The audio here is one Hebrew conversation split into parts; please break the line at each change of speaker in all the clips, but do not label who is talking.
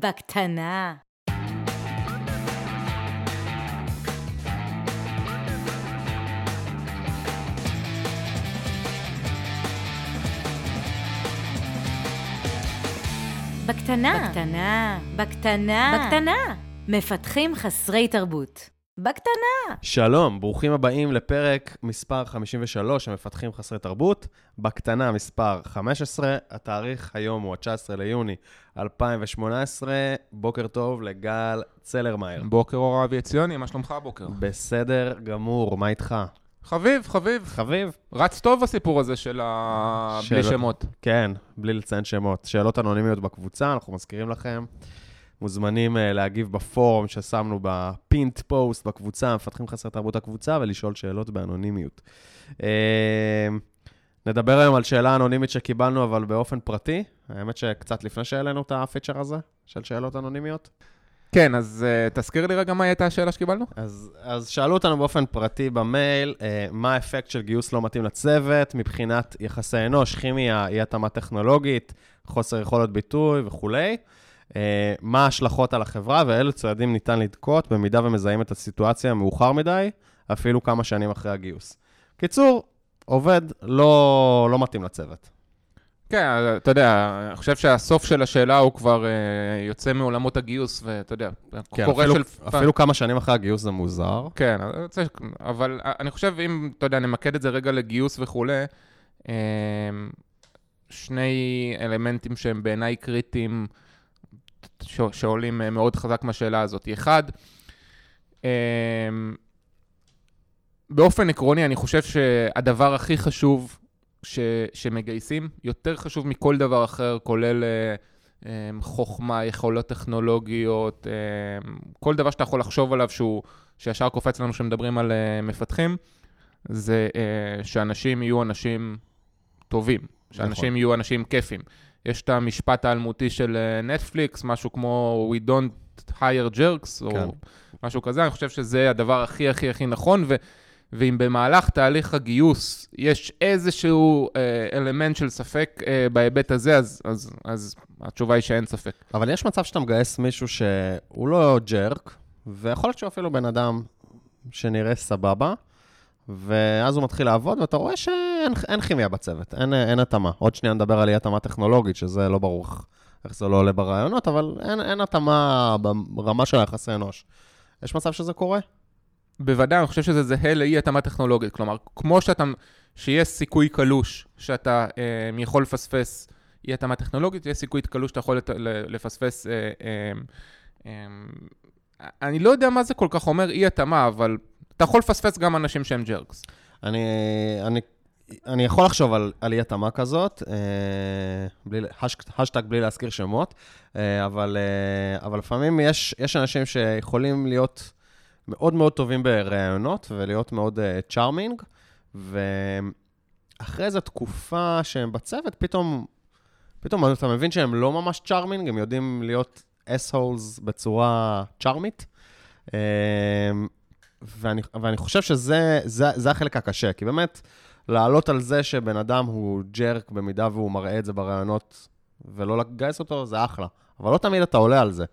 בקטנה. בקטנה. בקטנה. בקטנה. בקטנה. מפתחים חסרי תרבות. בקטנה.
שלום, ברוכים הבאים לפרק מספר 53 המפתחים חסרי תרבות, בקטנה מספר 15, התאריך היום הוא ה-19 ליוני 2018, בוקר טוב לגל צלרמייר.
בוקר אור אבי עציוני, מה שלומך הבוקר?
בסדר גמור, מה איתך?
חביב, חביב.
חביב?
רץ טוב הסיפור הזה של ה...
של-
בלי שמות.
כן, בלי לציין שמות. שאלות אנונימיות בקבוצה, אנחנו מזכירים לכם. מוזמנים אה, להגיב בפורום ששמנו בפינט פוסט בקבוצה, מפתחים חסרי תרבות הקבוצה, ולשאול שאלות באנונימיות. אה, נדבר היום על שאלה אנונימית שקיבלנו, אבל באופן פרטי. האמת שקצת לפני שהעלינו את הפיצ'ר הזה, של שאלות אנונימיות.
כן, אז uh, תזכיר לי רגע מה הייתה השאלה שקיבלנו?
אז, אז שאלו אותנו באופן פרטי במייל, אה, מה האפקט של גיוס לא מתאים לצוות מבחינת יחסי אנוש, כימיה, אי-התאמה טכנולוגית, חוסר יכולת ביטוי וכולי. אה, מה ההשלכות על החברה ואילו צעדים ניתן לנקוט במידה ומזהים את הסיטואציה מאוחר מדי, אפילו כמה שנים אחרי הגיוס. קיצור, עובד לא, לא מתאים לצוות.
כן, אתה יודע, אני חושב שהסוף של השאלה הוא כבר uh, יוצא מעולמות הגיוס, ואתה יודע,
כן,
קורה
אפילו,
של...
אפילו כמה שנים אחרי הגיוס זה מוזר.
כן, אבל אני חושב, אם, אתה יודע, נמקד את זה רגע לגיוס וכולי, אמ, שני אלמנטים שהם בעיניי קריטיים, שעולים אה, מאוד חזק מהשאלה הזאת. אחד, אמ, באופן עקרוני, אני חושב שהדבר הכי חשוב ש, שמגייסים, יותר חשוב מכל דבר אחר, כולל אה, אמ, חוכמה, יכולות טכנולוגיות, אמ, כל דבר שאתה יכול לחשוב עליו שהוא, שישר קופץ לנו כשמדברים על אה, מפתחים, זה אה, שאנשים יהיו אנשים טובים, שאנשים
נכון.
יהיו אנשים כיפים. יש את המשפט האלמותי של אה, נטפליקס, משהו כמו We don't hire jerks,
כן.
או משהו כזה, אני חושב שזה הדבר הכי הכי הכי נכון, ו... ואם במהלך תהליך הגיוס יש איזשהו אה, אלמנט של ספק אה, בהיבט הזה, אז, אז, אז התשובה היא שאין ספק.
אבל יש מצב שאתה מגייס מישהו שהוא לא ג'רק, ויכול להיות שהוא אפילו בן אדם שנראה סבבה, ואז הוא מתחיל לעבוד, ואתה רואה שאין אין כימיה בצוות, אין, אין התאמה. עוד שנייה נדבר על אי-התאמה טכנולוגית, שזה לא ברור איך- זה לא עולה ברעיונות, אבל אין, אין התאמה ברמה של היחסי אנוש. יש מצב שזה קורה?
בוודאי, אני חושב שזה זהה לאי התאמה טכנולוגית. כלומר, כמו שאתה, שיש סיכוי קלוש שאתה אה, יכול לפספס אי התאמה טכנולוגית, יש סיכוי קלוש שאתה יכול לת- לפספס... אה, אה, אה, אני לא יודע מה זה כל כך אומר אי התאמה, אבל אתה יכול לפספס גם אנשים שהם ג'רקס.
אני, אני, אני יכול לחשוב על, על אי-התאמה כזאת, אה, בלי, הש, השטג בלי להזכיר שמות, אה, אבל, אה, אבל לפעמים יש, יש אנשים שיכולים להיות מאוד מאוד טובים בראיונות ולהיות מאוד צ'ארמינג, ואחרי איזו תקופה שהם בצוות, פתאום, פתאום אתה מבין שהם לא ממש צ'ארמינג, הם יודעים להיות אס-הולס בצורה צ'ארמית. ואני, ואני חושב שזה זה, זה החלק הקשה, כי באמת, לעלות על זה שבן אדם הוא ג'רק במידה והוא מראה את זה בראיונות, ולא לגייס אותו, זה אחלה. אבל לא תמיד אתה עולה על זה.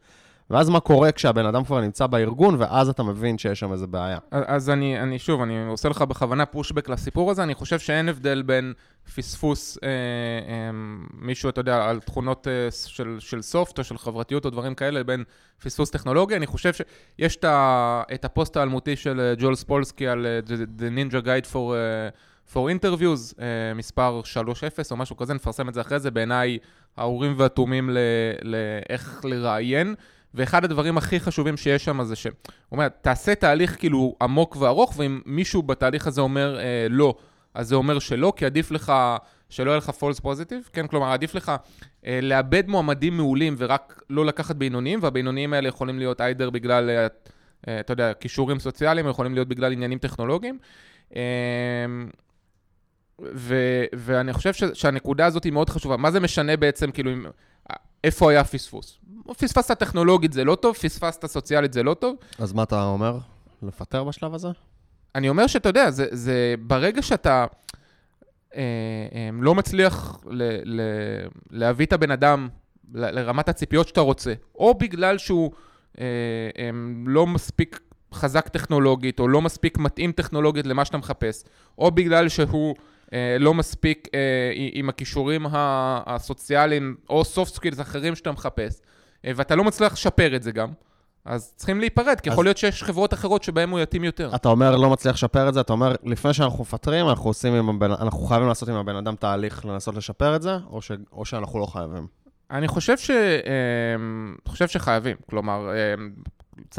ואז מה קורה כשהבן אדם כבר נמצא בארגון, ואז אתה מבין שיש שם איזה בעיה.
אז אני, אני שוב, אני עושה לך בכוונה פושבק לסיפור הזה, אני חושב שאין הבדל בין פספוס אה, אה, מישהו, אתה יודע, על תכונות אה, של, של סופט או של חברתיות או דברים כאלה, לבין פספוס טכנולוגי. אני חושב שיש את, ה, את הפוסט האלמותי של אה, ג'ול ספולסקי על אה, the Ninja Guide for, אה, for Interviews, אה, מספר 3.0 או משהו כזה, נפרסם את זה אחרי זה, בעיניי האורים והתומים ל- לאיך לראיין. ואחד הדברים הכי חשובים שיש שם זה שהוא אומר, תעשה תהליך כאילו עמוק וארוך, ואם מישהו בתהליך הזה אומר אה, לא, אז זה אומר שלא, כי עדיף לך שלא יהיה לך false positive, כן? כלומר, עדיף לך אה, לאבד מועמדים מעולים ורק לא לקחת בינוניים, והבינוניים האלה יכולים להיות איידר בגלל, אה, אתה יודע, כישורים סוציאליים, יכולים להיות בגלל עניינים טכנולוגיים. אה, ו- ואני חושב ש- שהנקודה הזאת היא מאוד חשובה. מה זה משנה בעצם, כאילו, אם, איפה היה פספוס? פספסת טכנולוגית זה לא טוב, פספסת סוציאלית זה לא טוב.
אז מה אתה אומר? לפטר בשלב הזה?
אני אומר שאתה יודע, זה, זה ברגע שאתה אה, אה, לא מצליח ל, ל, להביא את הבן אדם ל- לרמת הציפיות שאתה רוצה, או בגלל שהוא אה, אה, לא מספיק חזק טכנולוגית, או לא מספיק מתאים טכנולוגית למה שאתה מחפש, או בגלל שהוא לא מספיק אה, עם הכישורים הסוציאליים, או soft skills אחרים שאתה מחפש, אה, ואתה לא מצליח לשפר את זה גם. אז צריכים להיפרד, כי
אז-
יכול להיות שיש חברות אחרות שבהן הוא יתאים יותר.
אתה אומר לא מצליח לשפר את זה, אתה אומר לפני שאנחנו מפטרים, אנחנו הבן, אנחנו חייבים לעשות עם הבן אדם תהליך לנסות לשפר את זה, או, ש, או שאנחנו לא חייבים?
אני חושב ש... אמ, חושב שחייבים. כלומר, אמ,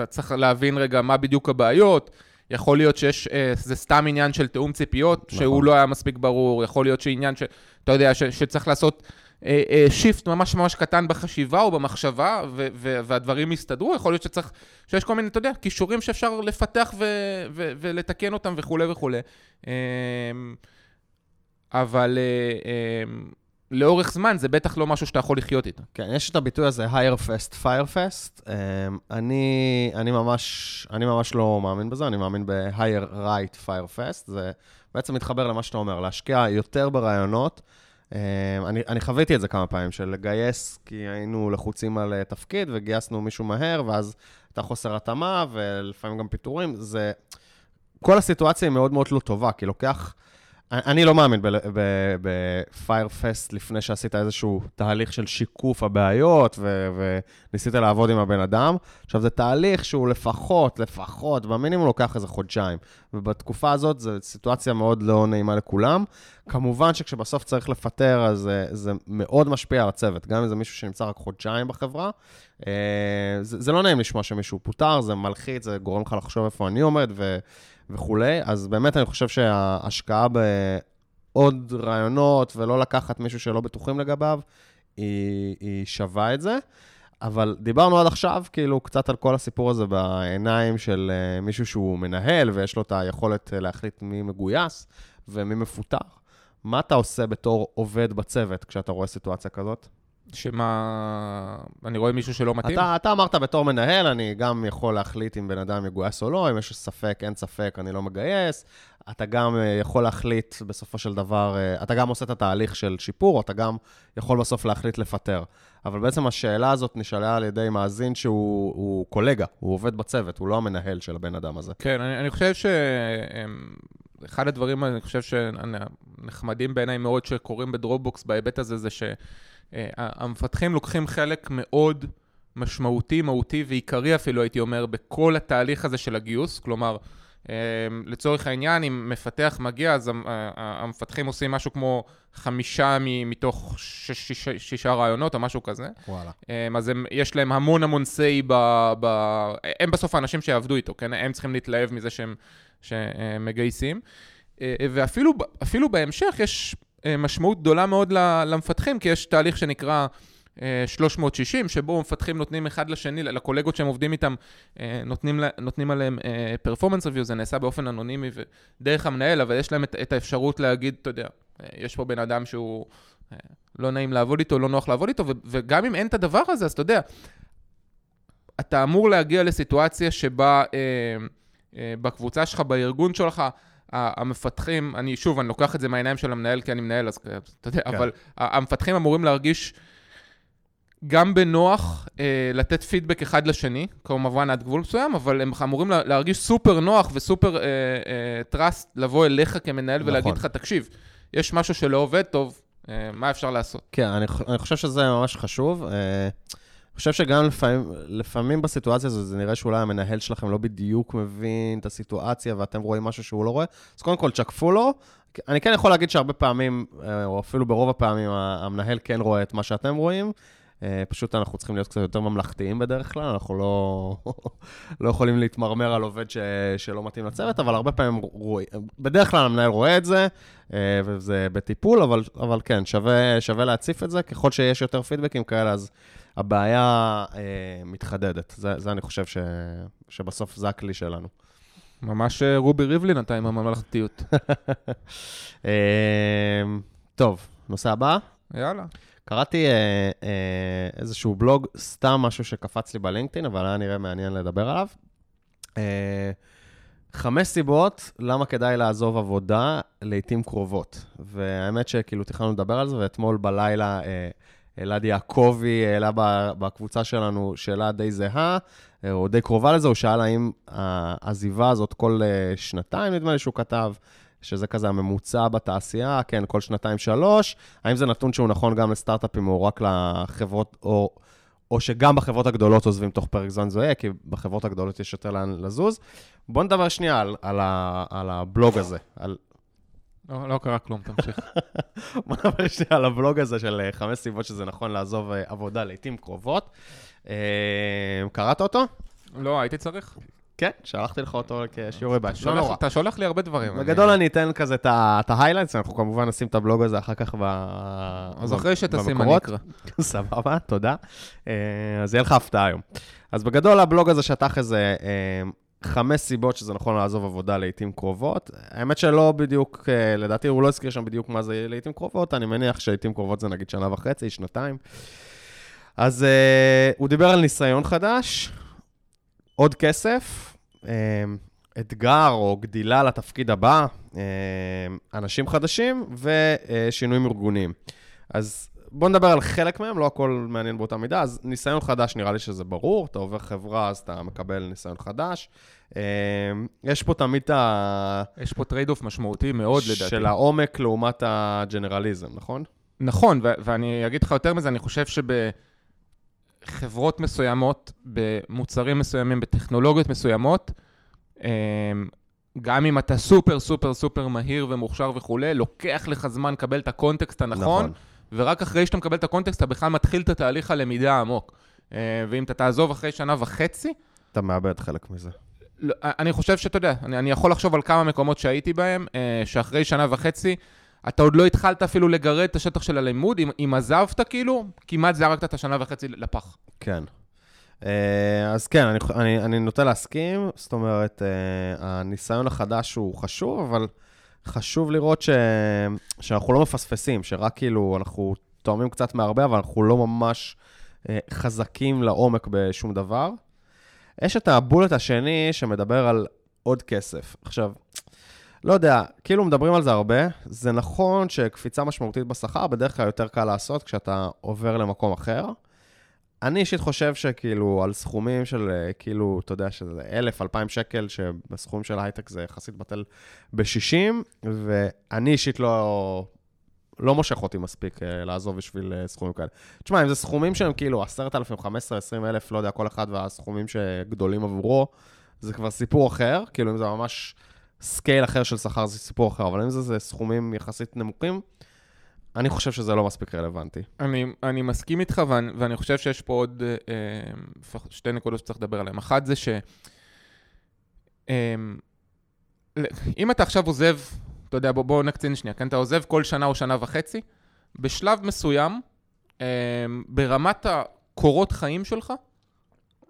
צריך להבין רגע מה בדיוק הבעיות. יכול להיות שיש, אה, זה סתם עניין של תיאום ציפיות,
נכון.
שהוא לא היה מספיק ברור, יכול להיות שעניין ש... אתה יודע, ש, שצריך לעשות אה, אה, שיפט ממש ממש קטן בחשיבה או במחשבה, ו, ו, והדברים יסתדרו, יכול להיות שצריך, שיש כל מיני, אתה יודע, כישורים שאפשר לפתח ו, ו, ולתקן אותם וכולי וכולי. אמ, אבל אה, אמ, לאורך זמן זה בטח לא משהו שאתה יכול לחיות איתו.
כן, יש את הביטוי הזה, hire fast, fire fast. Um, אני, אני, ממש, אני ממש לא מאמין בזה, אני מאמין ב-hire right, fire fast. זה בעצם מתחבר למה שאתה אומר, להשקיע יותר ברעיונות. Um, אני, אני חוויתי את זה כמה פעמים, של לגייס, כי היינו לחוצים על uh, תפקיד, וגייסנו מישהו מהר, ואז הייתה חוסר התאמה, ולפעמים גם פיטורים. זה... כל הסיטואציה היא מאוד מאוד לא טובה, כי לוקח... אני לא מאמין בפייר פסט לפני שעשית איזשהו תהליך של שיקוף הבעיות ו- וניסית לעבוד עם הבן אדם. עכשיו, זה תהליך שהוא לפחות, לפחות, במינימום לוקח איזה חודשיים. ובתקופה הזאת זו סיטואציה מאוד לא נעימה לכולם. כמובן שכשבסוף צריך לפטר, אז זה, זה מאוד משפיע על הצוות. גם אם זה מישהו שנמצא רק חודשיים בחברה, אה, זה, זה לא נעים לשמוע שמישהו פוטר, זה מלחיץ, זה גורם לך לחשוב איפה אני עומד ו... וכולי, אז באמת אני חושב שההשקעה בעוד רעיונות ולא לקחת מישהו שלא בטוחים לגביו, היא, היא שווה את זה. אבל דיברנו עד עכשיו, כאילו, קצת על כל הסיפור הזה בעיניים של uh, מישהו שהוא מנהל ויש לו את היכולת uh, להחליט מי מגויס ומי מפוטר. מה אתה עושה בתור עובד בצוות כשאתה רואה סיטואציה כזאת?
שמה... אני רואה מישהו שלא מתאים?
אתה, אתה אמרת בתור מנהל, אני גם יכול להחליט אם בן אדם מגויס או לא, אם יש ספק, אין ספק, אני לא מגייס. אתה גם אה, יכול להחליט בסופו של דבר, אה, אתה גם עושה את התהליך של שיפור, אתה גם יכול בסוף להחליט לפטר. אבל בעצם השאלה הזאת נשאלה על ידי מאזין שהוא הוא קולגה, הוא עובד בצוות, הוא לא המנהל של הבן אדם הזה.
כן, אני, אני חושב ש... אמ, אחד הדברים, אני חושב שנחמדים בעיניי מאוד שקורים בדרופבוקס בהיבט הזה, זה שהמפתחים לוקחים חלק מאוד משמעותי, מהותי ועיקרי אפילו, הייתי אומר, בכל התהליך הזה של הגיוס. כלומר, אמ, לצורך העניין, אם מפתח מגיע, אז המפתחים עושים משהו כמו חמישה מתוך שש- שישה, שישה רעיונות או משהו כזה.
וואלה.
אמ, אז הם, יש להם המון המון say ב, ב... הם בסוף האנשים שיעבדו איתו, כן? הם צריכים להתלהב מזה שהם, שהם מגייסים. אה, ואפילו אפילו בהמשך יש אה, משמעות גדולה מאוד למפתחים, כי יש תהליך שנקרא אה, 360, שבו מפתחים נותנים אחד לשני, לקולגות שהם עובדים איתם, אה, נותנים, נותנים עליהם אה, performance review, זה נעשה באופן אנונימי ודרך המנהל, אבל יש להם את, את האפשרות להגיד, אתה יודע, אה, יש פה בן אדם שהוא... אה, לא נעים לעבוד איתו, לא נוח לעבוד איתו, וגם אם אין את הדבר הזה, אז אתה יודע, אתה אמור להגיע לסיטואציה שבה אה, אה, בקבוצה שלך, בארגון שלך, המפתחים, אני שוב, אני לוקח את זה מהעיניים של המנהל, כי אני מנהל, אז אתה יודע,
כן.
אבל המפתחים אמורים להרגיש גם בנוח אה, לתת פידבק אחד לשני, כמובן עד גבול מסוים, אבל הם אמורים לה- להרגיש סופר נוח וסופר אה, אה, טראסט לבוא אליך כמנהל
נכון.
ולהגיד לך, תקשיב, יש משהו שלא עובד טוב, אה, מה אפשר לעשות?
כן, אני, אני חושב שזה ממש חשוב. אה, חושב שגם לפעמים, לפעמים בסיטואציה הזו, זה נראה שאולי המנהל שלכם לא בדיוק מבין את הסיטואציה ואתם רואים משהו שהוא לא רואה, אז קודם כל תשקפו לו. אני כן יכול להגיד שהרבה פעמים, אה, או אפילו ברוב הפעמים, המנהל כן רואה את מה שאתם רואים. אה, פשוט אנחנו צריכים להיות קצת יותר ממלכתיים בדרך כלל, אנחנו לא, לא יכולים להתמרמר על עובד ש, שלא מתאים לצוות, אבל הרבה פעמים רואים, בדרך כלל המנהל רואה את זה, אה, וזה בטיפול, אבל, אבל כן, שווה, שווה להציף את זה. ככל שיש יותר פידבקים כאלה, אז הבעיה אה, מתחדדת. זה, זה אני חושב ש, שבסוף זה הכלי שלנו.
ממש רובי ריבלין אתה עם הממלכתיות.
טוב, נושא הבא.
יאללה.
קראתי אה, אה, איזשהו בלוג, סתם משהו שקפץ לי בלינקדאין, אבל היה נראה מעניין לדבר עליו. אה, חמש סיבות למה כדאי לעזוב עבודה לעיתים קרובות. והאמת שכאילו תכננו לדבר על זה, ואתמול בלילה אה, אלעד יעקבי העלה בקבוצה שלנו שאלה די זהה, אה, או די קרובה לזה, הוא שאל האם העזיבה הזאת כל אה, שנתיים, נדמה לי שהוא כתב, שזה כזה הממוצע בתעשייה, כן, כל שנתיים-שלוש. האם זה נתון שהוא נכון גם לסטארט-אפים או רק לחברות, או, או שגם בחברות הגדולות עוזבים תוך פרק זמן זוהה, כי בחברות הגדולות יש יותר לאן לזוז. בואו נדבר שנייה על, על, ה, על הבלוג הזה, על,
לא, לא קרה כלום, תמשיך.
בוא נדבר שנייה על הבלוג הזה של אה, חמש סיבות שזה נכון לעזוב אה, עבודה לעיתים קרובות. אה, קראת אותו?
לא, הייתי צריך.
כן, שלחתי לך אותו כשיעורי בית. לא נורא.
אתה שולח לי הרבה דברים.
בגדול אני אתן כזה את ההיילייטס, אנחנו כמובן נשים את הבלוג הזה אחר כך ב...
אז אחרי שתשים אני
במקורות.
אקרא.
סבבה, תודה. אה, אז יהיה לך הפתעה היום. אז בגדול הבלוג הזה שטח איזה אה, חמש סיבות שזה נכון לעזוב עבודה לעיתים קרובות. האמת שלא בדיוק, אה, לדעתי הוא לא הזכיר שם בדיוק מה זה לעיתים קרובות, אני מניח שלעיתים קרובות זה נגיד שנה וחצי, שנתיים. אז אה, הוא דיבר על ניסיון חדש, עוד כסף, אה, אתגר או גדילה לתפקיד הבא, אה, אנשים חדשים ושינויים ארגוניים. אז בואו נדבר על חלק מהם, לא הכל מעניין באותה מידה. אז ניסיון חדש, נראה לי שזה ברור. אתה עובר חברה, אז אתה מקבל ניסיון חדש. אה, יש פה תמיד את ה...
יש פה trade off משמעותי מאוד לדעתי.
של העומק לעומת ה generalism, נכון?
נכון, ו- ואני אגיד לך יותר מזה, אני חושב שבחברות מסוימות, במוצרים מסוימים, בטכנולוגיות מסוימות, אמ, גם אם אתה סופר סופר סופר מהיר ומוכשר וכולי, לוקח לך זמן לקבל את ה context הנכון, ורק אחרי שאתה מקבל את ה context, אתה בכלל מתחיל את התהליך הלמידה העמוק. אה, ואם אתה תעזוב אחרי שנה וחצי,
אתה מאבד חלק מזה.
לא, אני חושב שאתה יודע, אני, אני יכול לחשוב על כמה מקומות שהייתי בהם, אה, שאחרי שנה וחצי, אתה עוד לא התחלת אפילו לגרד את השטח של הלימוד, אם, אם עזבת כאילו, כמעט זרקת את השנה וחצי לפח.
כן. אה, אז כן, אני, אני, אני נוטה להסכים, זאת אומרת, אה, הניסיון החדש הוא חשוב, אבל חשוב לראות ש, שאנחנו לא מפספסים, שרק כאילו אנחנו תואמים קצת מהרבה, אבל אנחנו לא ממש אה, חזקים לעומק בשום דבר. יש את הבולט השני שמדבר על עוד כסף. עכשיו, לא יודע, כאילו מדברים על זה הרבה, זה נכון שקפיצה משמעותית בשכר בדרך כלל יותר קל לעשות כשאתה עובר למקום אחר. אני אישית חושב שכאילו על סכומים של אה, כאילו, אתה יודע, שזה אלף, אלפיים שקל, שבסכומים של הייטק זה יחסית בטל ב-60, ואני אישית לא, לא מושך אותי מספיק אה, לעזוב בשביל אה, סכומים כאלה. תשמע, אם זה סכומים שהם כאילו 10,000, 15, 20 אלף, לא יודע, כל אחד והסכומים שגדולים עבורו, זה כבר סיפור אחר, כאילו אם זה ממש scale אחר של שכר זה סיפור אחר, אבל אם זה, זה סכומים יחסית נמוכים, אני חושב שזה לא מספיק רלוונטי.
אני, אני מסכים איתך, ואני, ואני חושב שיש פה עוד אה, לפחות שתי נקודות שצריך לדבר עליהן. אחת זה ש... אה, אם אתה עכשיו עוזב, אתה יודע, בוא, בוא נקצין שנייה, כן? אתה עוזב כל שנה או שנה וחצי, בשלב מסוים, אה, ברמת הקורות חיים שלך,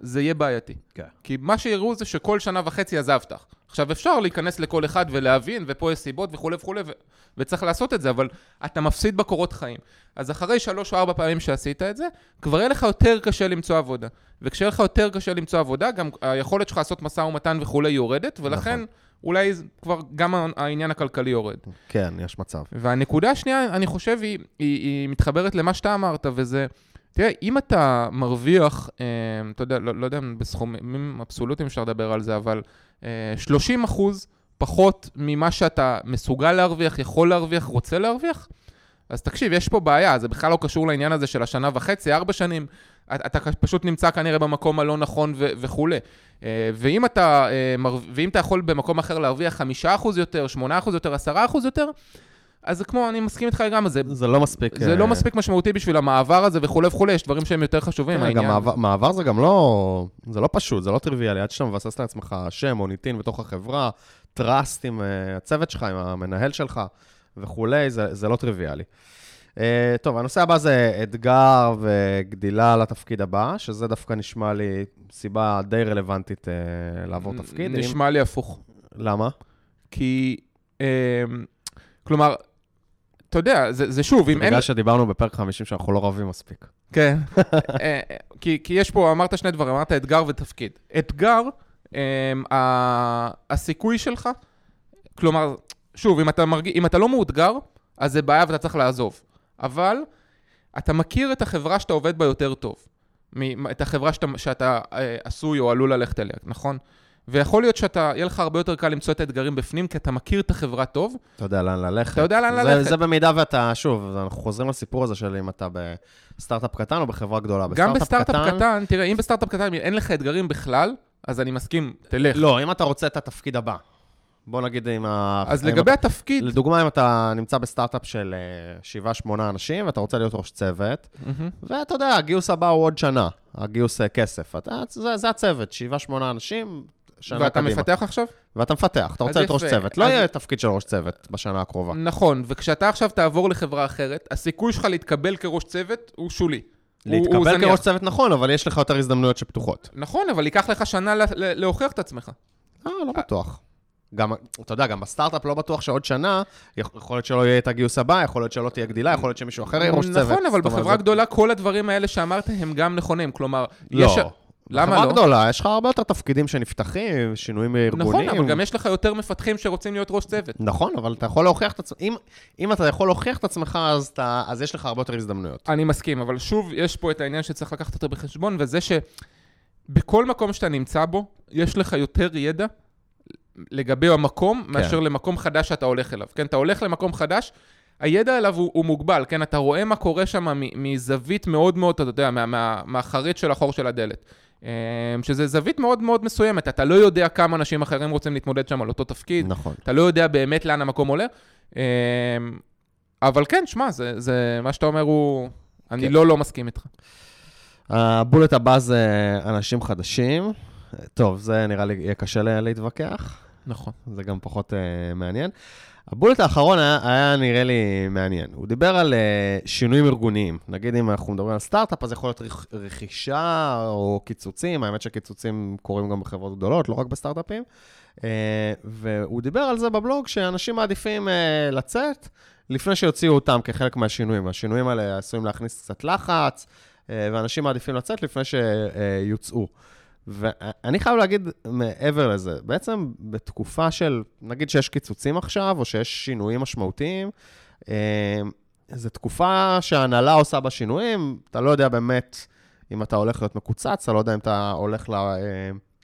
זה יהיה בעייתי.
כן.
כי מה שיראו זה שכל שנה וחצי עזבת. עכשיו, אפשר להיכנס לכל אחד ולהבין, ופה יש סיבות וכולי וכולי, ו- וצריך לעשות את זה, אבל אתה מפסיד בקורות חיים. אז אחרי שלוש או ארבע פעמים שעשית את זה, כבר יהיה לך יותר קשה למצוא עבודה. וכשיהיה לך יותר קשה למצוא עבודה, גם היכולת שלך לעשות משא ומתן וכולי יורדת, ולכן
נכון.
אולי כבר גם העניין הכלכלי יורד.
כן, יש מצב.
והנקודה השנייה, אני חושב, היא, היא, היא מתחברת למה שאתה אמרת, וזה, תראה, אם אתה מרוויח, אה, אתה יודע, לא, לא יודע אם בסכומים אבסולוטיים אפשר לדבר על זה, אבל אה, 30 אחוז פחות ממה שאתה מסוגל להרוויח, יכול להרוויח, רוצה להרוויח, אז תקשיב, יש פה בעיה, זה בכלל לא קשור לעניין הזה של השנה וחצי, ארבע שנים, אתה, פשוט נמצא כנראה במקום הלא נכון ו- וכולי. אה, ואם אתה, אה, ואם אתה יכול במקום אחר להרוויח חמישה אחוז יותר, שמונה אחוז יותר, עשרה אחוז יותר, אז זה כמו, אני מסכים איתך לגמרי, זה,
זה לא מספיק...
זה
אה,
לא מספיק משמעותי בשביל המעבר הזה וכולי וכולי, יש דברים שהם יותר חשובים.
כן, גם
העניין.
מעבר, מעבר זה גם לא, זה לא פשוט, זה לא טריוויאלי, עד שאתה מבסס לעצמך שם, מוניטין בתוך החברה, טראסט עם uh, הצוות שלך, עם המנהל שלך וכולי, זה, זה לא טריוויאלי. Uh, טוב, הנושא הבא זה אתגר וגדילה לתפקיד הבא, שזה דווקא נשמע לי סיבה די רלוונטית uh, לעבור תפקיד.
נשמע לי הפוך.
אם... למה?
כי, אה, כלומר, אתה יודע, זה, זה שוב, אם אין...
בגלל שדיברנו בפרק 50 שאנחנו לא רבים מספיק.
כן. אה, כי, כי יש פה, אמרת שני דברים, אמרת אתגר ותפקיד. אתגר, אה, ה- הסיכוי שלך, כלומר, שוב, אם אתה, מרג... אם אתה לא מאותגר, אז זה בעיה ואתה צריך לעזוב. אבל אתה מכיר את החברה שאתה עובד בה יותר טוב. את החברה שאתה, שאתה אה, עשוי או עלול ללכת אליה, נכון? ויכול להיות שאתה, יהיה לך הרבה יותר קל למצוא את האתגרים בפנים, כי אתה מכיר את החברה טוב.
אתה יודע לאן ללכת.
אתה יודע לאן
זה,
ללכת.
זה במידה ואתה, שוב, אנחנו חוזרים לסיפור הזה של אם אתה בסטארט-אפ קטן או בחברה גדולה.
גם בסטארט-אפ קטן, קטן, תראה, אם בסטארט-אפ קטן אין לך אתגרים בכלל, אז אני מסכים, תלך.
לא, אם אתה רוצה את התפקיד הבא. בוא נגיד עם ה...
אז לגבי
ה-
התפקיד...
לדוגמה, אם אתה נמצא בסטארט-אפ של 7-8 אנשים, ואתה רוצה להיות ראש צוות,
מהמם.
ואתה יודע, הגיוס הבא הוא עוד שנה, הגיוס אה, כסף. אתה, זה, זה הצוות, 7-8 אנשים, שנה
ואתה
קדימה.
מפתח עכשיו?
ואתה מפתח, אתה רוצה להיות ראש. צוות. לא
אז-
יהיה תפקיד של ראש צוות בשנה הקרובה.
נכון, וכשאתה עכשיו תעבור לחברה אחרת, הסיכוי שלך להתקבל כראש צוות הוא שולי.
להתקבל. כראש צוות נכון, אבל יש לך יותר הזדמנויות שפתוחות.
נכון, אבל ייקח לך שנה להוכיח את עצמך.
אה, לא בטוח. גם, אתה יודע, גם בסטארט-אפ לא בטוח שעוד שנה, יכול להיות שלא יהיה את הגיוס הבא, יכול להיות שלא תהיה גדילה, יכול להיות שמישהו אחר יהיה ראש צוות.
נכון, אבל בחברה גדולה כל הדברים האלה שאמרת הם גם נכונים. כלומר,
לא.
יש... למה לא?
גדולה, יש לך הרבה יותר תפקידים שנפתחים, שינויים ארגוניים.
נכון, אבל גם יש לך יותר מפתחים שרוצים להיות ראש צוות.
נכון, אבל אתה יכול להוכיח את עצמך, אם, אם אתה יכול להוכיח את עצמך, אז, אתה, אז יש לך הרבה יותר הזדמנויות.
אני מסכים, אבל שוב, יש פה את העניין שצריך לקחת אותו בחשבון, וזה שבכל מקום שאתה נמצא בו, יש לך יותר ידע לגבי המקום, כן. מאשר למקום חדש שאתה הולך אליו. כן, אתה הולך למקום חדש, הידע עליו הוא, הוא מוגבל, כן? אתה רואה מה קורה שם מזווית מאוד מאוד, אתה יודע, מה, מה, מהחרית של החור של הדלת. אה, שזה זווית מאוד מאוד מסוימת, אתה לא יודע כמה אנשים אחרים רוצים להתמודד שם על אותו תפקיד,
נכון.
אתה לא יודע באמת לאן המקום עולה. אה, אבל כן, שמע, זה, זה, מה שאתה אומר הוא... אני
כן.
לא לא מסכים איתך.
הבולט הבא זה אנשים חדשים. טוב, זה נראה לי יהיה קשה לה- להתווכח,
נכון.
זה גם פחות uh, מעניין. הבולט האחרון היה, היה נראה לי מעניין. הוא דיבר על uh, שינויים ארגוניים. נגיד אם אנחנו מדברים על סטארט-אפ, אז יכול להיות רכ- רכישה או קיצוצים. האמת שקיצוצים קורים גם בחברות גדולות, לא רק בסטארט-אפים. Uh, והוא דיבר על זה בבלוג, שאנשים מעדיפים uh, לצאת לפני שיוציאו אותם כחלק מהשינויים. השינויים האלה עשויים להכניס קצת לחץ, uh, ואנשים מעדיפים לצאת לפני שיוצאו. ואני חייב להגיד מעבר לזה, בעצם בתקופה של, נגיד שיש קיצוצים עכשיו, או שיש שינויים משמעותיים, אה, זו תקופה שההנהלה עושה בה שינויים, אתה לא יודע באמת אם אתה הולך להיות מקוצץ, אתה לא יודע אם אתה הולך ל... אה,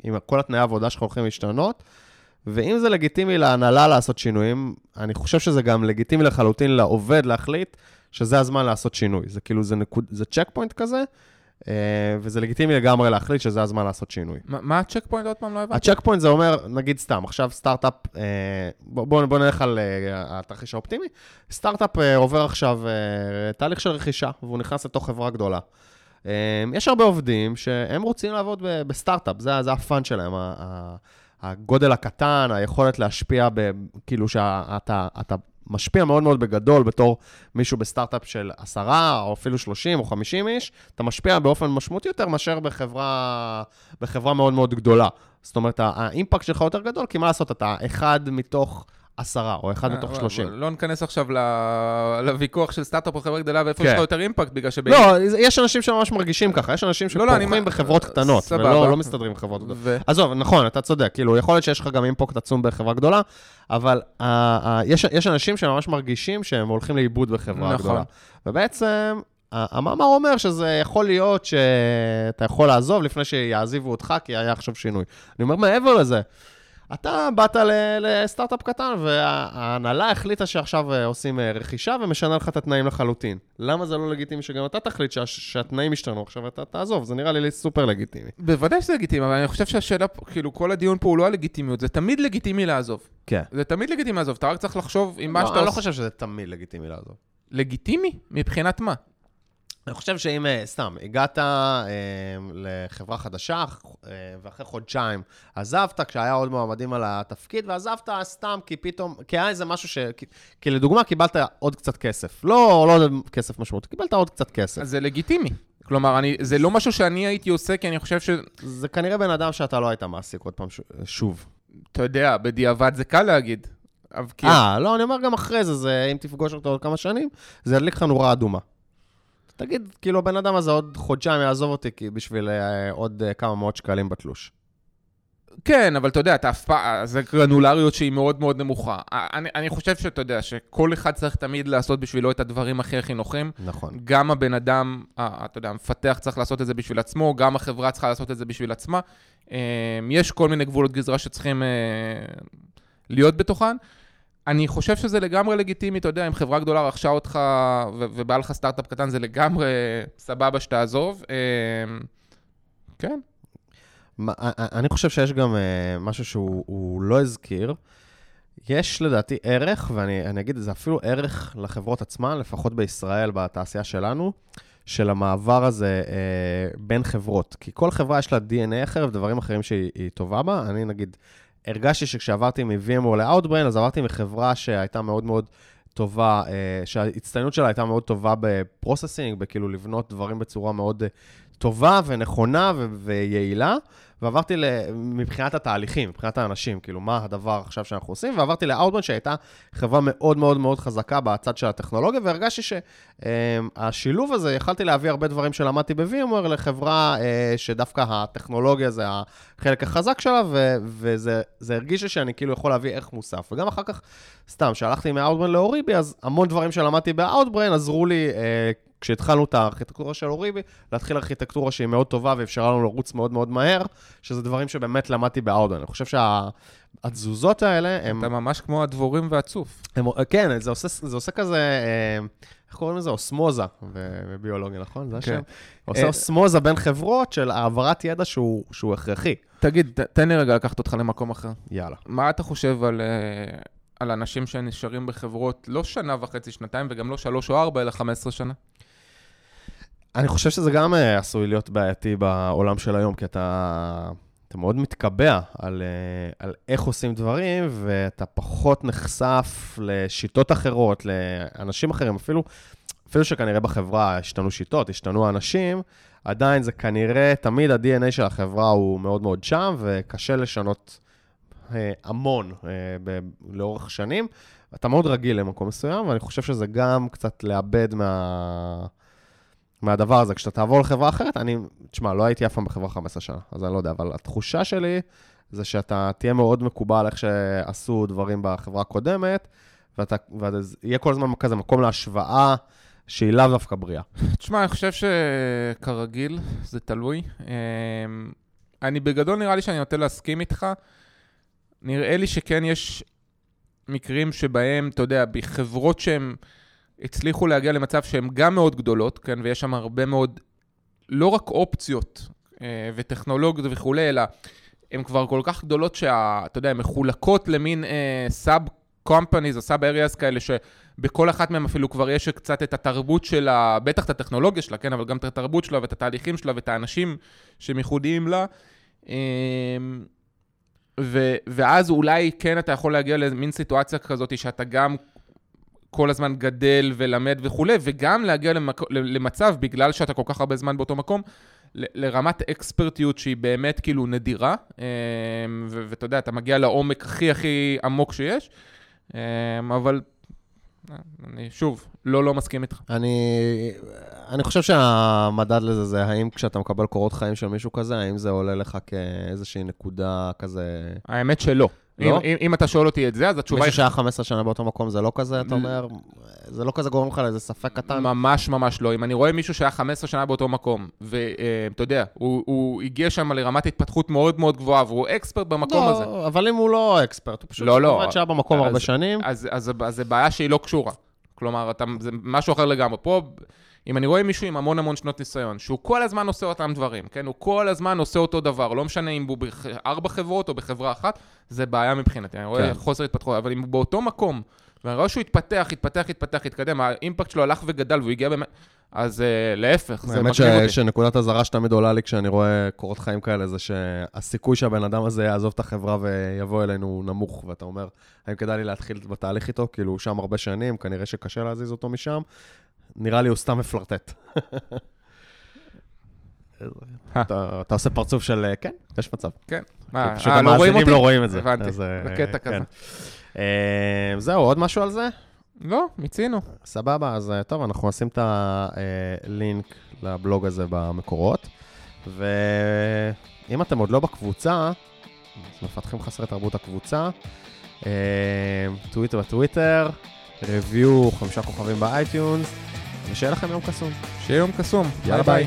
אם כל התנאי העבודה שלך הולכים להשתנות, ואם זה לגיטימי להנהלה לעשות שינויים, אני חושב שזה גם לגיטימי לחלוטין לעובד להחליט שזה הזמן לעשות שינוי. זה כאילו, זה, נקוד, זה check point כזה, וזה לגיטימי לגמרי להחליט שזה הזמן לעשות שינוי.
מה מה ה check point עוד פעם? לא הבנתי.
ה check point זה אומר, נגיד סתם, עכשיו סטארט-אפ, אה, בוא, בוא, נלך על אה, התרחיש האופטימי, סטארט-אפ אה, עובר עכשיו אה, תהליך של רכישה, והוא נכנס לתוך חברה גדולה. אה, יש הרבה עובדים שהם רוצים לעבוד בסטארט-אפ, זה, זה ה fun שלהם, הגודל הקטן, היכולת להשפיע, ב, כאילו שאתה אתה משפיע מאוד מאוד בגדול בתור מישהו בסטארט-אפ של עשרה, או אפילו 30 או 50 איש, אתה משפיע באופן משמעותי יותר מאשר בחברה, בחברה מאוד מאוד גדולה. זאת אומרת, ה impact שלך יותר גדול, כי מה לעשות, אתה אחד מתוך עשרה, או אחד מתוך
אה,
שלושים.
לא ניכנס עכשיו לוויכוח של סטארט-אפ או חברה גדולה ואיפה
כן.
יש לך יותר אימפקט, בגלל שב...
לא, יש אנשים שממש מרגישים ככה, יש אנשים
לא, לא,
שפורחים בחברות קטנות. ולא לא מסתדרים עם חברות גדולות. עזוב, נכון, אתה צודק, כאילו, יכול להיות שיש לך גם אימפקט עצום בחברה גדולה, אבל uh, uh, יש, יש אנשים שממש מרגישים שהם הולכים לאיבוד בחברה
נכון.
גדולה. ובעצם, המאמר אומר שזה יכול להיות שאתה יכול לעזוב לפני שיעזיבו אותך, כי היה עכשיו שינוי. אני אומר, מעבר לזה, אתה באת לסטארט-אפ קטן, וההנהלה החליטה שעכשיו אה, עושים אה, רכישה ומשנה לך את התנאים לחלוטין. למה זה לא לגיטימי שגם אתה תחליט שה- שהתנאים ישתנו עכשיו ואתה תעזוב? זה נראה לי סופר לגיטימי.
בוודאי שזה לגיטימי, אבל אני חושב שהשאלה, כאילו, כל הדיון פה הוא לא על לגיטימיות, זה תמיד לגיטימי לעזוב.
כן.
זה תמיד לגיטימי לעזוב, אתה רק צריך לחשוב אם מה
לא,
שאתה
אני לא. חושב שזה תמיד לגיטימי לעזוב.
לגיטימי? מבחינת מה?
אני חושב שאם, אה, סתם, הגעת אה, לחברה חדשה, אה, ואחרי חודשיים עזבת, כשהיה עוד מועמדים על התפקיד, ועזבת סתם כי פתאום, כי היה איזה משהו ש... כי, כי לדוגמה, קיבלת עוד קצת כסף. לא, לא כסף משמעותי, קיבלת עוד קצת כסף.
אז זה לגיטימי. כלומר, אני, זה לא משהו שאני הייתי עושה, כי אני חושב ש...
זה כנראה בן אדם שאתה לא היית מעסיק עוד פעם ש... שוב.
אתה יודע, בדיעבד זה קל להגיד.
אה, לא, אני אומר גם אחרי זה, זה, אם תפגוש אותו עוד כמה שנים, זה ידליק לך נורה אדומה. תגיד, כאילו, הבן אדם הזה עוד חודשיים יעזוב אותי בשביל אה, עוד אה, כמה מאות שקלים בתלוש.
כן, אבל אתה יודע, אתה אף פעם, זה גרנולריות שהיא מאוד מאוד נמוכה. אני, אני חושב שאתה יודע, שכל אחד צריך תמיד לעשות בשבילו את הדברים הכי הכי נוחים.
נכון.
גם הבן אדם, אתה יודע, המפתח צריך לעשות את זה בשביל עצמו, גם החברה צריכה לעשות את זה בשביל עצמה. אה, יש כל מיני גבולות גזרה שצריכים אה, להיות בתוכן. אני חושב שזה לגמרי לגיטימי, אתה יודע, אם חברה גדולה רכשה אותך ו- ובא לך סטארט-אפ קטן, זה לגמרי סבבה שתעזוב. אה, כן.
מה- א- א- אני חושב שיש גם אה, משהו שהוא הוא לא הזכיר. יש לדעתי ערך, ואני אני אגיד זה אפילו ערך לחברות עצמן, לפחות בישראל, בתעשייה שלנו, של המעבר הזה אה, בין חברות. כי כל חברה יש לה DNA אחר ודברים אחרים שהיא היא טובה בה. אני נגיד, הרגשתי שכשעברתי מ-VMware ל-Outbrain, אז עברתי מחברה שהייתה מאוד מאוד טובה, אה, שההצטיינות שלה הייתה מאוד טובה בפרוססינג, בכאילו לבנות דברים בצורה מאוד אה, טובה ונכונה ו- ויעילה, ועברתי מבחינת התהליכים, מבחינת האנשים, כאילו, מה הדבר עכשיו שאנחנו עושים, ועברתי ל-Outbrain, שהייתה חברה מאוד מאוד מאוד חזקה בצד של הטכנולוגיה, והרגשתי שהשילוב הזה, יכלתי להביא הרבה דברים שלמדתי ב-VMware לחברה אה, שדווקא הטכנולוגיה זה החלק החזק שלה, ו- וזה זה הרגיש לי שאני כאילו יכול להביא ערך מוסף. וגם אחר כך, סתם, כשהלכתי מ-Outbrain לאוריבי, אז המון דברים שלמדתי ב-Outbrain עזרו לי, אה, כשהתחלנו את הארכיטקטורה של אוריבי, להתחיל ארכיטקטורה שהיא מאוד טובה ואפשרה לנו לרוץ מאוד מאוד מהר, שזה דברים שבאמת למדתי ב-Outbrain. אני חושב שהתזוזות האלה, הם...
אתה ממש כמו הדבורים והצוף.
הם, כן, זה עושה, זה עושה כזה, אה, איך קוראים לזה? אוסמוזה בביולוגיה, נכון? זה השם?
כן.
עושה אוסמוזה בין חברות של העברת ידע שהוא, שהוא הכרחי.
תגיד, ת- תן לי רגע לקחת אותך למקום אחר.
יאללה.
מה אתה חושב על, אה, על אנשים שנשארים בחברות לא שנה וחצי, שנתיים, וגם לא שלוש או ארבע, אלא 15 שנה?
אני חושב שזה גם אה, עשוי להיות בעייתי בעולם של היום, כי אתה, אתה מאוד מתקבע על, אה, על איך עושים דברים, ואתה פחות נחשף לשיטות אחרות, לאנשים אחרים, אפילו, אפילו שכנראה בחברה השתנו שיטות, השתנו אנשים, עדיין זה כנראה, תמיד ה-DNA של החברה הוא מאוד מאוד שם, וקשה לשנות אה, המון אה, ב- לאורך שנים. אתה מאוד רגיל למקום מסוים, ואני חושב שזה גם קצת לאבד מה... מהדבר הזה. כשאתה תעבור לחברה אחרת, אני, תשמע, לא הייתי אף פעם בחברה 15 שנה, אז אני לא יודע, אבל התחושה שלי זה שאתה תהיה מאוד מקובל איך שעשו דברים בחברה הקודמת, ואתה, ויהיה כל הזמן כזה מקום להשוואה שהיא לאו דווקא בריאה.
תשמע, אני חושב שכרגיל, זה תלוי. אמ, אני בגדול נראה לי שאני נוטה להסכים איתך. נראה לי שכן יש מקרים שבהם, אתה יודע, בחברות שהן הצליחו להגיע למצב שהן גם מאוד גדולות, כן, ויש שם הרבה מאוד, לא רק אופציות אה, וטכנולוגיות וכולי, אלא הן כבר כל כך גדולות שאתה יודע, הן מחולקות למין סאב קומפניז או סאב אריאס כאלה, שבכל אחת מהן אפילו כבר יש קצת את התרבות שלה, בטח את הטכנולוגיה שלה, כן, אבל גם את התרבות שלה ואת התהליכים שלה ואת האנשים שהם ייחודיים לה. אמ, ו- ואז אולי כן אתה יכול להגיע למין סיטואציה כזאת שאתה גם כל הזמן גדל ולמד וכולי, וגם להגיע למק... למצב, בגלל שאתה כל כך הרבה זמן באותו מקום, ל- לרמת אקספרטיות שהיא באמת כאילו נדירה, אמ, ו- ואתה יודע, אתה מגיע לעומק הכי הכי עמוק שיש, אמ, אבל אה, אני שוב, לא לא מסכים איתך.
אני, אני חושב שהמדד לזה זה האם כשאתה מקבל קורות חיים של מישהו כזה, האם זה עולה לך כאיזושהי נקודה כזה...
האמת שלא.
לא?
אם, אם, אתה שואל אותי את זה, אז התשובה
מישהו שהיה 15 שנה באותו מקום, זה לא כזה, אתה אומר? זה לא כזה גורם לך לאיזה ספק קטן?
ממש ממש לא. אם אני רואה מישהו שהיה 15 שנה באותו מקום, ואתה יודע, הוא, הוא הגיע שם לרמת התפתחות מאוד מאוד גבוהה, והוא אקספרט במקום הזה.
לא, אבל אם הוא לא אקספרט, הוא פשוט
לא, לא.
שהיה במקום
אז-
הרבה שנים.
אז, אז, אז זה בעיה שהיא לא קשורה. כלומר, אתה, זה משהו אחר לגמרי. פה, אם אני רואה מישהו עם המון המון שנות ניסיון, שהוא כל הזמן עושה אותם דברים, כן? הוא כל הזמן עושה אותו דבר, לא משנה אם הוא בארבע חברות או בחברה אחת, זה בעיה מבחינתי. אני רואה
כן.
חוסר התפתחות, אבל אם הוא באותו מקום, ואני רואה שהוא התפתח, התפתח, התפתח, התקדם, האימפקט שלו הלך וגדל והוא הגיע באמת... אז uh, להפך, זה
האמת
מגניב אותי.
ש- שנקודת אזהרה שתמיד עולה לי כשאני רואה קורות חיים כאלה, זה שהסיכוי שהבן אדם הזה יעזוב את החברה ויבוא אלינו הוא נמוך, ואתה אומר, האם כדאי לי להתחיל בתהליך איתו? כאילו, הוא שם הרבה שנים, כנראה שקשה להזיז אותו משם. נראה לי הוא סתם מפלרטט. אתה אתה עושה פרצוף של, כן, יש מצב.
כן.
פשוט
אה, רואים
המאזינים? לא רואים את זה.
הבנתי,
אה,
בקטע
כן.
כזה.
אה, זהו, עוד משהו על זה?
לא, מיצינו.
סבבה, אז אה, טוב, אנחנו נשים את הלינק לבלוג הזה במקורות. ואם אתם עוד לא בקבוצה, מפתחים חסרי תרבות הקבוצה. אה, טוויטר בטוויטר, review חמישה כוכבים באייטיונז, ושיהיה לכם יום קסום.
שיהיה יום קסום.
יאללה
ביי
ביי.